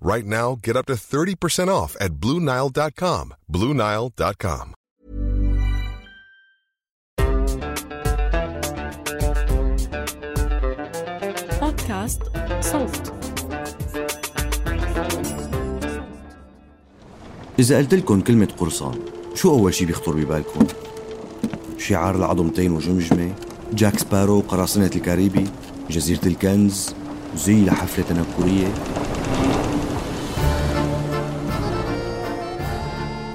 Right now, get up to 30% off at BlueNile.com. BlueNile.com. بودكاست صوت إذا قلت لكم كلمة قرصان شو أول شي بيخطر ببالكم؟ شعار العظمتين وجمجمة جاك سبارو قراصنة الكاريبي جزيرة الكنز زي لحفلة تنكرية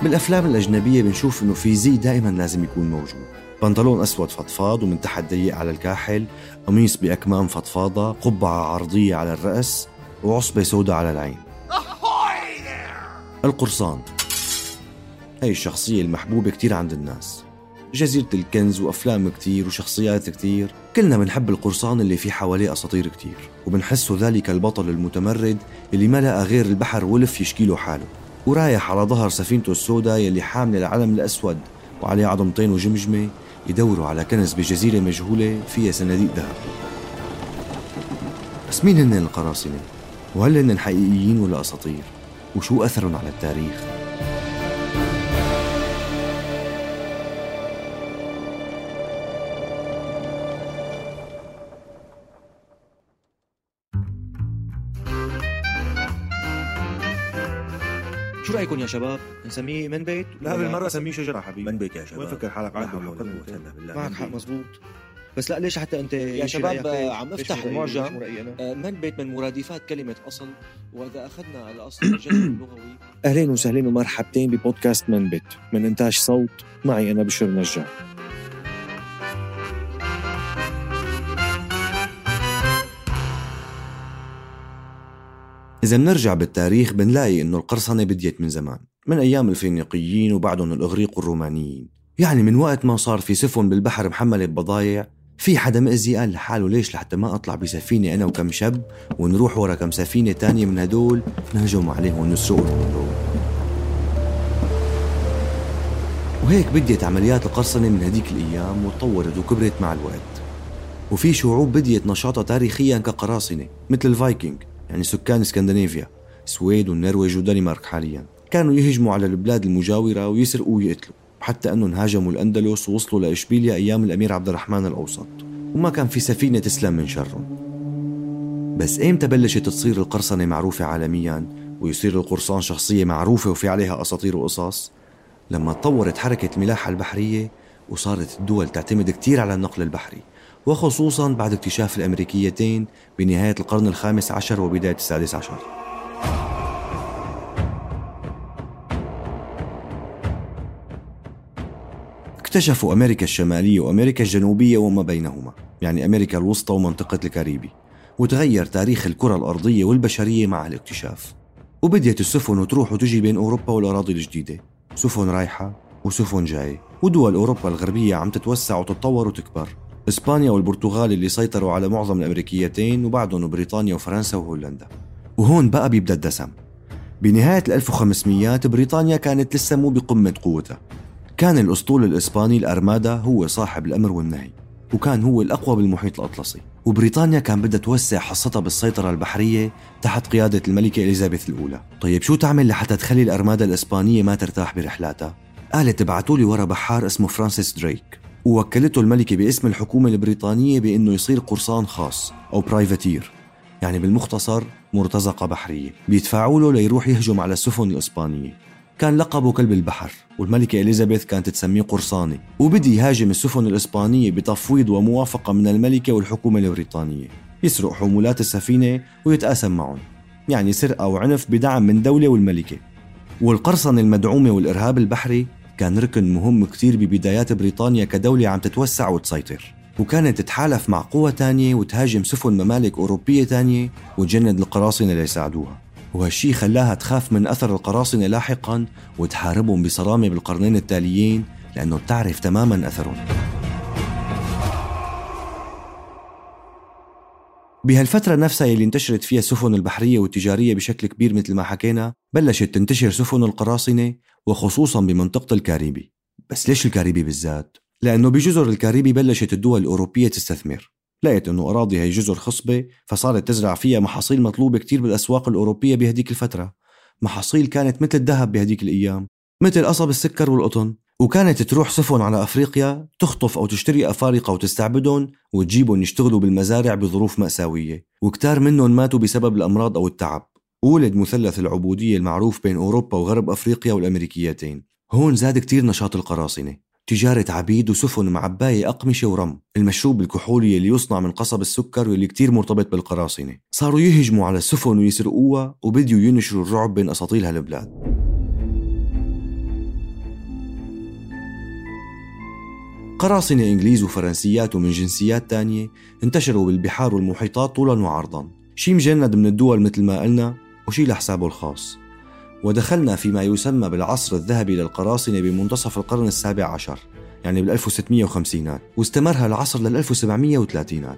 بالأفلام الأجنبية بنشوف إنه في زي دائما لازم يكون موجود. بنطلون أسود فضفاض ومن تحت ضيق على الكاحل قميص بأكمام فضفاضة قبعة عرضية على الرأس وعصبة سوداء على العين. القرصان. هي الشخصية المحبوبة كتير عند الناس. جزيرة الكنز وأفلام كتير وشخصيات كتير. كلنا بنحب القرصان اللي في حواليه أساطير كتير وبنحسه ذلك البطل المتمرد اللي ما لقى غير البحر ولف يشكيله حاله. ورايح على ظهر سفينته السوداء يلي حاملة العلم الأسود وعليه عظمتين وجمجمة يدوروا على كنز بجزيرة مجهولة فيها صناديق ذهب بس مين هن القراصنة؟ وهل هن حقيقيين ولا أساطير؟ وشو أثرهم على التاريخ؟ رأيكم يا شباب؟ نسميه من بيت؟ لا بالمرة سميه شجرة حبيبي من بيت يا شباب وين فكر حالك إلا بالله. معك من حق بيت. مزبوط بس لا ليش حتى أنت يا شباب؟ عم رأيي؟ المعجم؟ آه، من بيت من مرادفات كلمة أصل وإذا أخذنا الأصل الجذر اللغوي اهلين وسهلين ومرحبتين ببودكاست منبت من إنتاج صوت معي أنا بشر نجار إذا بنرجع بالتاريخ بنلاقي إنه القرصنة بديت من زمان من أيام الفينيقيين وبعدهم الإغريق والرومانيين. يعني من وقت ما صار في سفن بالبحر محملة ببضايع في حدا مأذي قال لحاله ليش لحتى ما أطلع بسفينة أنا وكم شب ونروح ورا كم سفينة تانية من هدول نهجم عليهم ونسرقهم دول وهيك بديت عمليات القرصنة من هديك الأيام وتطورت وكبرت مع الوقت. وفي شعوب بديت نشاطها تاريخيا كقراصنة مثل الفايكنج. يعني سكان اسكندنافيا السويد والنرويج ودنمارك حاليا. كانوا يهجموا على البلاد المجاورة ويسرقوا ويقتلوا حتى أنهم هاجموا الأندلس ووصلوا لإشبيليا أيام الأمير عبد الرحمن الأوسط. وما كان في سفينة تسلم من شرهم بس ايمتى بلشت تصير القرصنة معروفة عالميا ويصير القرصان شخصية معروفة وفي عليها أساطير وقصص؟ لما تطورت حركة الملاحة البحرية وصارت الدول تعتمد كتير على النقل البحري. وخصوصا بعد اكتشاف الأمريكيتين بنهاية القرن الخامس عشر وبداية السادس عشر. اكتشفوا أمريكا الشمالية وأمريكا الجنوبية وما بينهما يعني أمريكا الوسطى ومنطقة الكاريبي وتغير تاريخ الكرة الأرضية والبشرية مع الاكتشاف. وبديت السفن تروح وتجي بين أوروبا والأراضي الجديدة سفن رايحة وسفن جاية ودول أوروبا الغربية عم تتوسع وتتطور وتكبر. إسبانيا والبرتغال اللي سيطروا على معظم الأمريكيتين وبعدهم بريطانيا وفرنسا وهولندا. وهون بقى بيبدأ الدسم. بنهاية ال 1500 بريطانيا كانت لسه مو بقمة قوتها. كان الأسطول الإسباني الأرمادا هو صاحب الأمر والنهي وكان هو الأقوى بالمحيط الأطلسي. وبريطانيا كان بدها توسع حصتها بالسيطرة البحرية تحت قيادة الملكة إليزابيث الأولى. طيب شو تعمل لحتى تخلي الأرمادا الإسبانية ما ترتاح برحلاتها؟ قالت ابعتوا لي ورا بحار اسمه فرانسيس دريك. ووكلته الملكة باسم الحكومة البريطانية بأنه يصير قرصان خاص أو privateer يعني بالمختصر مرتزقة بحرية. بيدفعوا له ليروح يهجم على السفن الإسبانية. كان لقبه كلب البحر والملكة إليزابيث كانت تسميه قرصاني وبدي يهاجم السفن الإسبانية بتفويض وموافقة من الملكة والحكومة البريطانية. يسرق حمولات السفينة ويتقاسم معهم. يعني سرقة وعنف بدعم من دولة والملكة. والقرصنة المدعومة والإرهاب البحري كان ركن مهم كتير ببدايات بريطانيا كدولة عم تتوسع وتسيطر. وكانت تتحالف مع قوى تانية وتهاجم سفن ممالك أوروبية تانية وتجند القراصنة ليساعدوها وهالشي خلاها تخاف من أثر القراصنة لاحقا وتحاربهم بصرامة بالقرنين التاليين لأنه بتعرف تماما أثرهم. بهالفترة نفسها يلي انتشرت فيها السفن البحرية والتجارية بشكل كبير مثل ما حكينا بلشت تنتشر سفن القراصنة وخصوصا بمنطقة الكاريبي. بس ليش الكاريبي بالذات؟ لأنه بجزر الكاريبي بلشت الدول الأوروبية تستثمر. لقيت أنه أراضي هي جزر خصبة فصارت تزرع فيها محاصيل مطلوبة كتير بالأسواق الأوروبية بهديك الفترة. محاصيل كانت مثل الذهب بهديك الأيام مثل قصب السكر والقطن. وكانت تروح سفن على أفريقيا تخطف أو تشتري أفارقة وتستعبدهم وتجيبهم يشتغلوا بالمزارع بظروف مأساوية. وكتار منهم ماتوا بسبب الأمراض أو التعب. ولد مثلث العبودية المعروف بين أوروبا وغرب أفريقيا والأمريكيتين. هون زاد كتير نشاط القراصنة. تجارة عبيد وسفن معباية أقمشة ورم. المشروب الكحولي اللي يصنع من قصب السكر واللي كتير مرتبط بالقراصنة. صاروا يهجموا على السفن ويسرقوها وبديوا ينشروا الرعب بين أساطيل هالبلاد. قراصنة إنجليز وفرنسيات ومن جنسيات تانية انتشروا بالبحار والمحيطات طولا وعرضا. شي مجند من الدول مثل ما قلنا؟ وشي لحسابه الخاص. ودخلنا فيما يسمى بالعصر الذهبي للقراصنة بمنتصف القرن السابع عشر يعني بال 1650 واستمر هالعصر لل 1730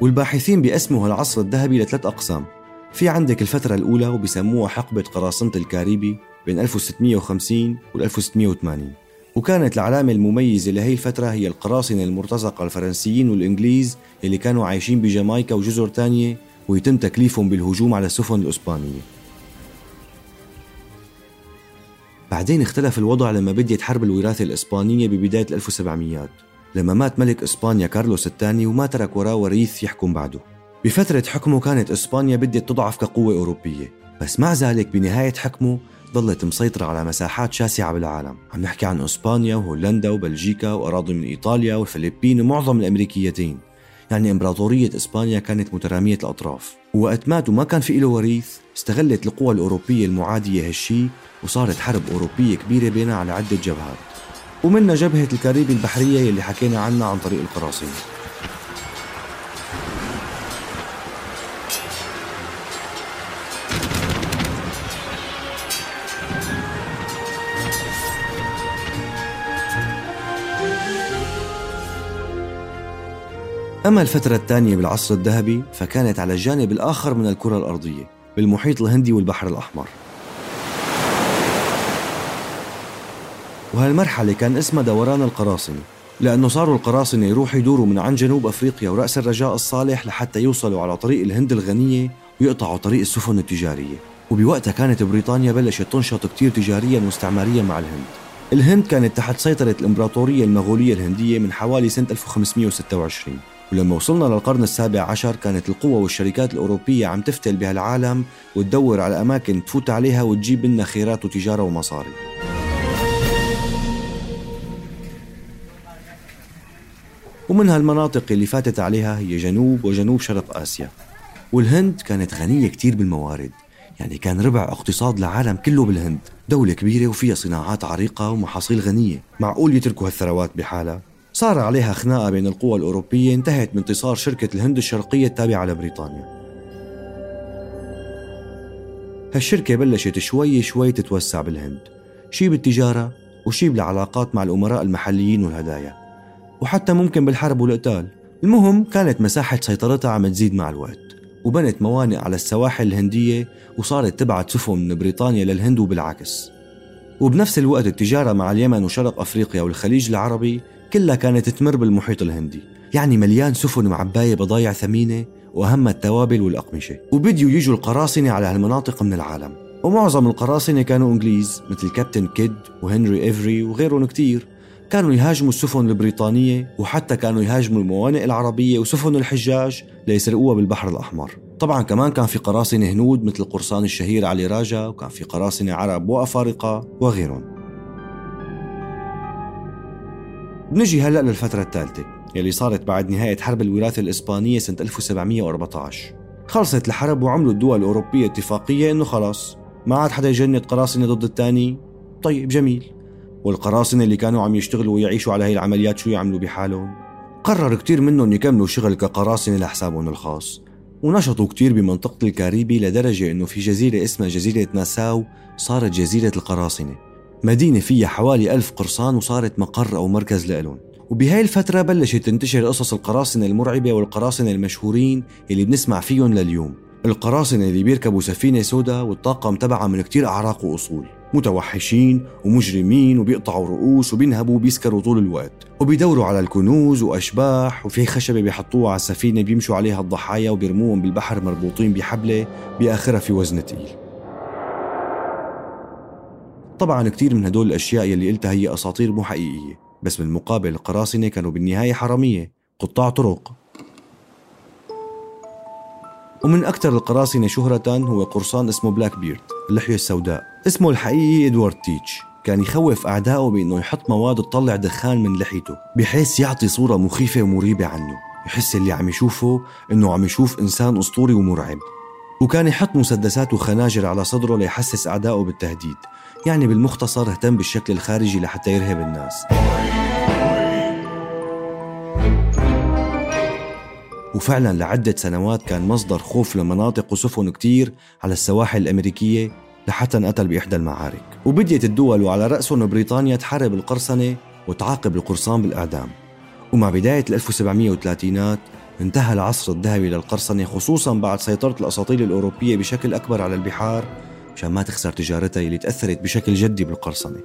والباحثين بيقسموا هالعصر الذهبي لثلاث أقسام. في عندك الفترة الأولى وبيسموها حقبة قراصنة الكاريبي بين 1650 وال 1680 وكانت العلامة المميزة لهي الفترة هي القراصنة المرتزقة الفرنسيين والإنجليز اللي كانوا عايشين بجامايكا وجزر تانية ويتم تكليفهم بالهجوم على السفن الإسبانية. بعدين اختلف الوضع لما بديت حرب الوراثة الإسبانية ببداية 1700 لما مات ملك إسبانيا كارلوس الثاني وما ترك وراه وريث يحكم بعده. بفترة حكمه كانت إسبانيا بدت تضعف كقوة أوروبية بس مع ذلك بنهاية حكمه ظلت مسيطرة على مساحات شاسعة بالعالم. عم نحكي عن إسبانيا وهولندا وبلجيكا وأراضي من إيطاليا والفلبين ومعظم الأمريكيتين. يعني إمبراطورية إسبانيا كانت مترامية الأطراف. ووقت مات وما كان في له وريث استغلت القوى الأوروبية المعادية هالشي وصارت حرب أوروبية كبيرة بينها على عدة جبهات. ومنها جبهة الكاريبي البحرية يلي حكينا عنها عن طريق القراصنة. أما الفترة الثانية بالعصر الذهبي فكانت على الجانب الآخر من الكرة الأرضية بالمحيط الهندي والبحر الأحمر. وهالمرحلة كان اسمها دوران القراصنة لأنه صاروا القراصنة يروحوا يدوروا من عن جنوب أفريقيا ورأس الرجاء الصالح لحتى يوصلوا على طريق الهند الغنية ويقطعوا طريق السفن التجارية. وبوقتها كانت بريطانيا بلشت تنشط كتير تجاريا واستعماريا مع الهند. الهند كانت تحت سيطرة الإمبراطورية المغولية الهندية من حوالي سنة 1526 ولما وصلنا للقرن السابع عشر كانت القوى والشركات الأوروبية عم تفتل بهالعالم وتدور على أماكن تفوت عليها وتجيب لنا خيرات وتجارة ومصاري. ومن هالمناطق اللي فاتت عليها هي جنوب وجنوب شرق آسيا. والهند كانت غنية كتير بالموارد. يعني كان ربع اقتصاد العالم كله بالهند. دولة كبيرة وفيها صناعات عريقة ومحاصيل غنية. معقول يتركوا هالثروات بحالها؟ صار عليها خناقة بين القوى الأوروبية انتهت بانتصار شركة الهند الشرقية التابعة لبريطانيا. هالشركة بلشت شوي شوي تتوسع بالهند. شي بالتجارة وشي بالعلاقات مع الأمراء المحليين والهدايا. وحتى ممكن بالحرب والقتال المهم كانت مساحة سيطرتها عم تزيد مع الوقت. وبنت موانئ على السواحل الهندية وصارت تبعت سفن من بريطانيا للهند وبالعكس. وبنفس الوقت التجارة مع اليمن وشرق أفريقيا والخليج العربي كلها كانت تمر بالمحيط الهندي. يعني مليان سفن معباية بضايع ثمينة وأهم التوابل والأقمشة. وبديوا يجوا القراصنة على هالمناطق من العالم. ومعظم القراصنة كانوا إنجليز مثل كابتن كيد وهنري إيفري وغيرهم كتير. كانوا يهاجموا السفن البريطانية وحتى كانوا يهاجموا الموانئ العربية وسفن الحجاج ليسرقوها بالبحر الأحمر. طبعا كمان كان في قراصنة هنود مثل القرصان الشهير علي راجا وكان في قراصنة عرب وأفارقة وغيرهم. بنجي هلأ للفترة الثالثة يلي صارت بعد نهاية حرب الوراثة الإسبانية سنة 1714 خلصت الحرب وعملوا الدول الأوروبية اتفاقية إنه خلاص ما عاد حدا يجند قراصنة ضد الثاني. طيب جميل. والقراصنة اللي كانوا عم يشتغلوا ويعيشوا على هي العمليات شو يعملوا بحالهم؟ قرر كتير منهم يكملوا شغل كقراصنة لحسابهم الخاص. ونشطوا كتير بمنطقة الكاريبي لدرجة إنه في جزيرة اسمها جزيرة ناساو صارت جزيرة القراصنة. مدينة فيها حوالي ألف قرصان وصارت مقر أو مركز لإلهم. وبهاي الفترة بلشت تنتشر قصص القراصنة المرعبة والقراصنة المشهورين اللي بنسمع فيهم لليوم. القراصنة اللي بيركبوا سفينة سودا والطاقم تبعها من كتير أعراق وأصول. متوحشين ومجرمين وبيقطعوا رؤوس وبينهبوا وبيسكروا طول الوقت. وبيدوروا على الكنوز وأشباح وفي خشبة بيحطوها على السفينة بيمشوا عليها الضحايا وبيرموهم بالبحر مربوطين بحبلة بآخرها في وزن تقيل. طبعا كتير من هدول الأشياء يلي قلتها هي أساطير مو حقيقية بس بالمقابل القراصنة كانوا بالنهاية حرامية قطاع طرق. ومن أكثر القراصنة شهرة هو قرصان اسمه بلاك بيرد اللحية السوداء. اسمه الحقيقي إدوارد تيتش. كان يخوف أعدائه بأنه يحط مواد تطلع دخان من لحيته بحيث يعطي صورة مخيفة ومريبة عنه. يحس اللي عم يشوفه إنه عم يشوف إنسان أسطوري ومرعب. وكان يحط مسدسات وخناجر على صدره ليحسس أعدائه بالتهديد. يعني بالمختصر اهتم بالشكل الخارجي لحتى يرهب الناس. وفعلا لعدة سنوات كان مصدر خوف لمناطق وسفن كتير على السواحل الأمريكية لحتى انقتل بإحدى المعارك. وبديت الدول وعلى رأسهم بريطانيا تحارب القرصنة وتعاقب القرصان بالإعدام. ومع بداية ال 1730 انتهى العصر الذهبي للقرصنة خصوصا بعد سيطرة الأساطيل الأوروبية بشكل أكبر على البحار مشان ما تخسر تجارتها اللي تأثرت بشكل جدي بالقرصنة.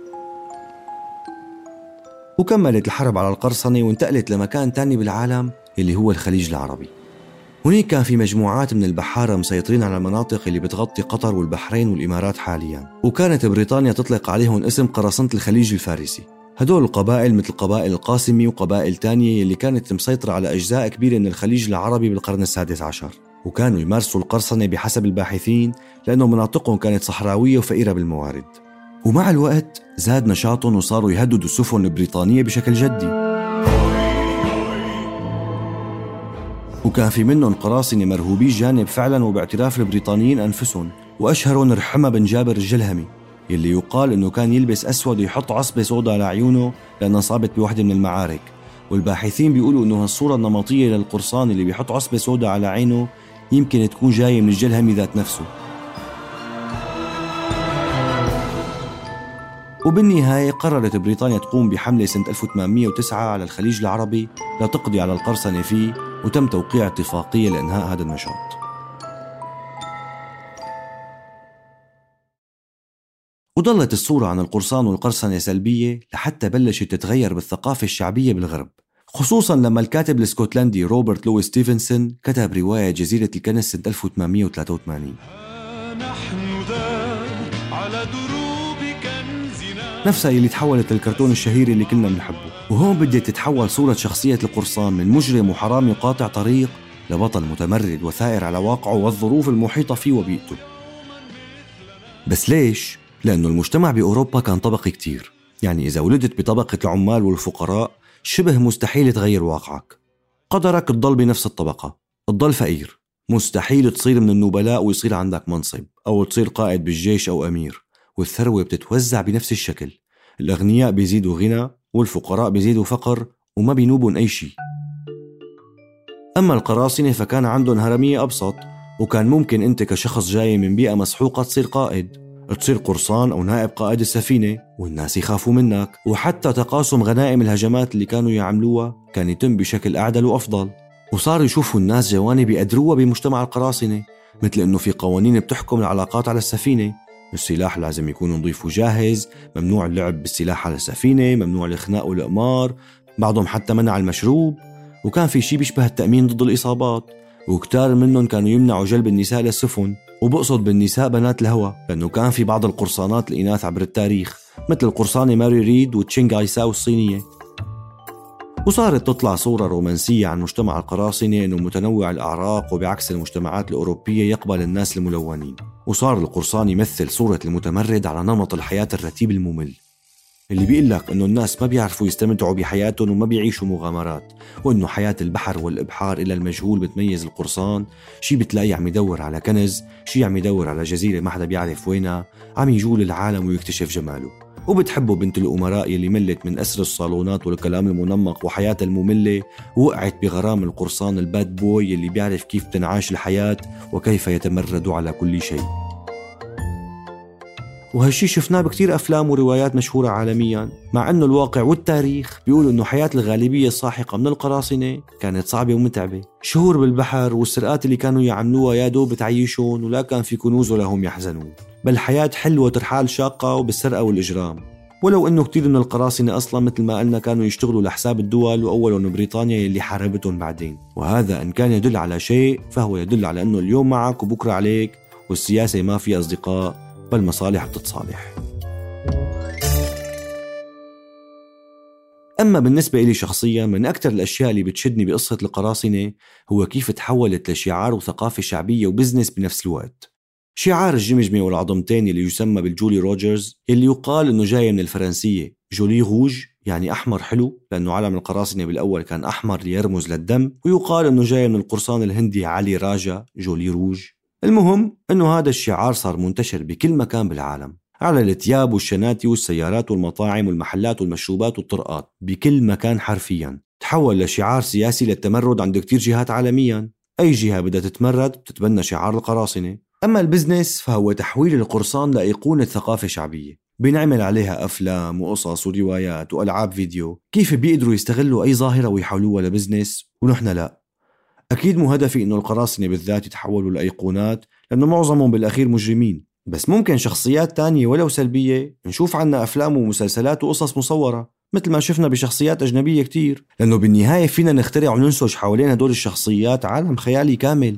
وكملت الحرب على القرصنة وانتقلت لمكان تاني بالعالم اللي هو الخليج العربي. هناك كان في مجموعات من البحارة مسيطرين على المناطق اللي بتغطي قطر والبحرين والإمارات حاليا. وكانت بريطانيا تطلق عليهم اسم قراصنة الخليج الفارسي. هدول القبائل مثل قبائل القاسمي وقبائل تانية اللي كانت مسيطرة على أجزاء كبيرة من الخليج العربي بالقرن السادس عشر. وكانوا يمارسوا القرصنة بحسب الباحثين لأنه مناطقهم كانت صحراوية وفقيرة بالموارد. ومع الوقت زاد نشاطهم وصاروا يهددوا السفن البريطانية بشكل جدي. وكان في منهم قراصنة مرهوبي الجانب فعلا وباعتراف البريطانيين أنفسهم وأشهرهم رحمة بن جابر الجلهمي يلي يقال إنه كان يلبس أسود ويحط عصبة سودا لعيونه لأنها انصابت بوحدة من المعارك. والباحثين بيقولوا إنه هالصورة النمطية للقرصان اللي بيحط عصبة سودا على عينه يمكن تكون جاية من الجلهمي ذات نفسه. وبالنهاية قررت بريطانيا تقوم بحملة سنة 1809 على الخليج العربي لتقضي على القرصنة فيه وتم توقيع اتفاقية لإنهاء هذا النشاط. وظلت الصورة عن القرصان والقرصنة سلبية لحتى بلشت تتغير بالثقافة الشعبية بالغرب. خصوصا لما الكاتب الإسكتلندي روبرت لويس ستيفنسون كتب رواية جزيرة الكنز سنة 1883 نحن ذا على دروب كنزنا نفسها اللي تحولت للكرتون الشهير اللي كلنا بنحبه وهون بدأت تتحول صورة شخصية القرصان من مجرم وحرامي قاطع طريق لبطل متمرد وثائر على واقعه والظروف المحيطة فيه وبيئته. بس ليش؟ لأنه المجتمع بأوروبا كان طبقي كتير. يعني إذا ولدت بطبقة العمال والفقراء شبه مستحيل تغير واقعك. قدرك تضل بنفس الطبقة. تضل فقير. مستحيل تصير من النبلاء ويصير عندك منصب أو تصير قائد بالجيش أو أمير. والثروة بتتوزع بنفس الشكل. الأغنياء بيزيدوا غنى والفقراء بيزيدوا فقر وما بينوبون أي شيء. أما القراصنة فكان عندهم هرمية أبسط وكان ممكن أنت كشخص جاي من بيئة مسحوقة تصير قائد. تصير قرصان أو نائب قائد السفينة والناس يخافوا منك. وحتى تقاسم غنائم الهجمات اللي كانوا يعملوها كان يتم بشكل أعدل وأفضل. وصار يشوفوا الناس جوانب يقدروها بمجتمع القراصنة مثل أنه في قوانين بتحكم العلاقات على السفينة. السلاح لازم يكون نظيف وجاهز ممنوع اللعب بالسلاح على السفينة ممنوع الإخناق والإقمار بعضهم حتى منع المشروب. وكان في شيء بيشبه التأمين ضد الإصابات. وكتار منهم كانوا يمنعوا جلب النساء للسفن. وبقصد بالنساء بنات الهوى لأنه كان في بعض القرصانات الإناث عبر التاريخ مثل القرصانة ماري ريد وتشينغ ساو الصينية. وصارت تطلع صورة رومانسية عن مجتمع القراصنة أنه متنوع الأعراق وبعكس المجتمعات الأوروبية يقبل الناس الملونين. وصار القرصان يمثل صورة المتمرد على نمط الحياة الرتيب الممل. اللي بيقول لك إنه الناس ما بيعرفوا يستمتعوا بحياتهم وما بيعيشوا مغامرات وإنه حياة البحر والإبحار إلى المجهول بتميز القرصان. شي بتلاقيه عم يدور على كنز شي عم يدور على جزيرة ما حدا بيعرف وينها عم يجول العالم ويكتشف جماله. وبتحبه بنت الأمراء يلي ملت من أسر الصالونات والكلام المنمق وحياتها المملة. ووقعت بغرام القرصان الباد بوي يلي بيعرف كيف تنعاش الحياة وكيف يتمرد على كل شيء. وهالشي شفناه بكتير أفلام وروايات مشهورة عالميا. مع أنه الواقع والتاريخ بيقولوا أنه حياة الغالبية الساحقة من القراصنة كانت صعبة ومتعبة. شهور بالبحر والسرقات اللي كانوا يعملوها يا دوب تعيشون ولا كان في كنوز ولا هم يحزنون. بل حياة حلوة ترحال شاقة وبالسرقة والإجرام. ولو إنه كثير من القراصنة أصلا مثل ما قلنا كانوا يشتغلوا لحساب الدول واولهم بريطانيا يلي حاربتهم بعدين، وهذا إن كان يدل على شيء فهو يدل على إنه اليوم معك وبكرة عليك والسياسة ما في أصدقاء. بل مصالح بتتصالح. أما بالنسبة إلي شخصيا من أكثر الأشياء اللي بتشدني بقصة القراصنة هو كيف تحولت لشعار وثقافة شعبية و business بنفس الوقت. شعار الجمجمة والعظمتين اللي يسمى بال Jolly Rogers اللي يقال إنه جاي من الفرنسية. joli rouge يعني أحمر حلو لأنه علم القراصنة بالأول كان أحمر ليرمز للدم ويقال إنه جاي من القرصان الهندي علي راجا joli rouge المهم إنه هذا الشعار صار منتشر بكل مكان بالعالم على الثياب والشناتي والسيارات والمطاعم والمحلات والمشروبات والطرقات بكل مكان حرفيا. تحول لشعار سياسي للتمرد عند كتير جهات عالميا. أي جهة بدها تتمرد بتتبنى شعار القراصنة. أما ال business فهو تحويل القرصان لأيقونة ثقافة شعبية. بينعمل عليها أفلام وقصص وروايات وألعاب فيديو. كيف بيقدروا يستغلوا أي ظاهرة ويحولوها ل business؟ ونحن لا. أكيد مو هدفي إنه القراصنة بالذات يتحولوا لأيقونات لأنه معظمهم بالأخير مجرمين. بس ممكن شخصيات تانية ولو سلبية نشوف عنا أفلام ومسلسلات وقصص مصورة مثل ما شفنا بشخصيات أجنبية كتير. لأنه بالنهاية فينا نخترع وننسج حوالين هدول الشخصيات عالم خيالي كامل.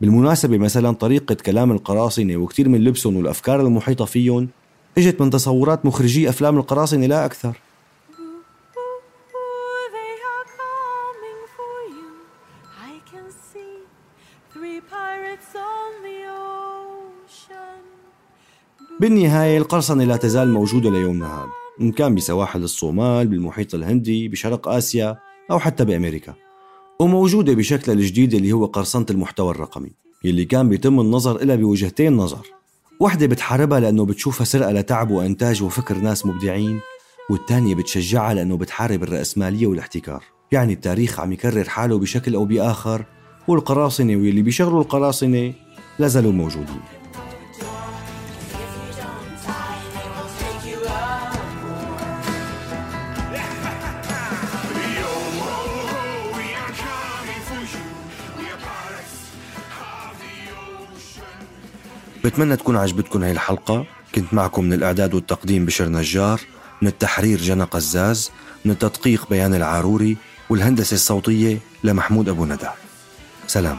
بالمناسبة مثلا طريقة كلام القراصنة وكتير من لبسهم والأفكار المحيطة فيهم إجت من تصورات مخرجي أفلام القراصنة لا أكثر. بالنهاية القرصنة لا تزال موجودة ليومنا هذا إن كان بسواحل الصومال بالمحيط الهندي بشرق آسيا أو حتى بأمريكا. وموجودة بشكلها الجديد اللي هو قرصنة المحتوى الرقمي يلي كان بيتم النظر إلها بوجهتين نظر. وحدة بتحاربها لأنه بتشوفها سرقة لتعب وإنتاج وفكر ناس مبدعين والتانية بتشجعها لأنه بتحارب الرأسمالية والاحتكار. يعني التاريخ عم يكرر حاله بشكل أو بآخر والقراصنة واللي بيشغلوا القراصنة لازالوا موجودين. بتمنى تكون عجبتكم هاي الحلقة. كنت معكم من الإعداد والتقديم بشر نجار من التحرير جنى قزاز من التدقيق بيان العاروري والهندسة الصوتية لمحمود أبو ندى. سلام.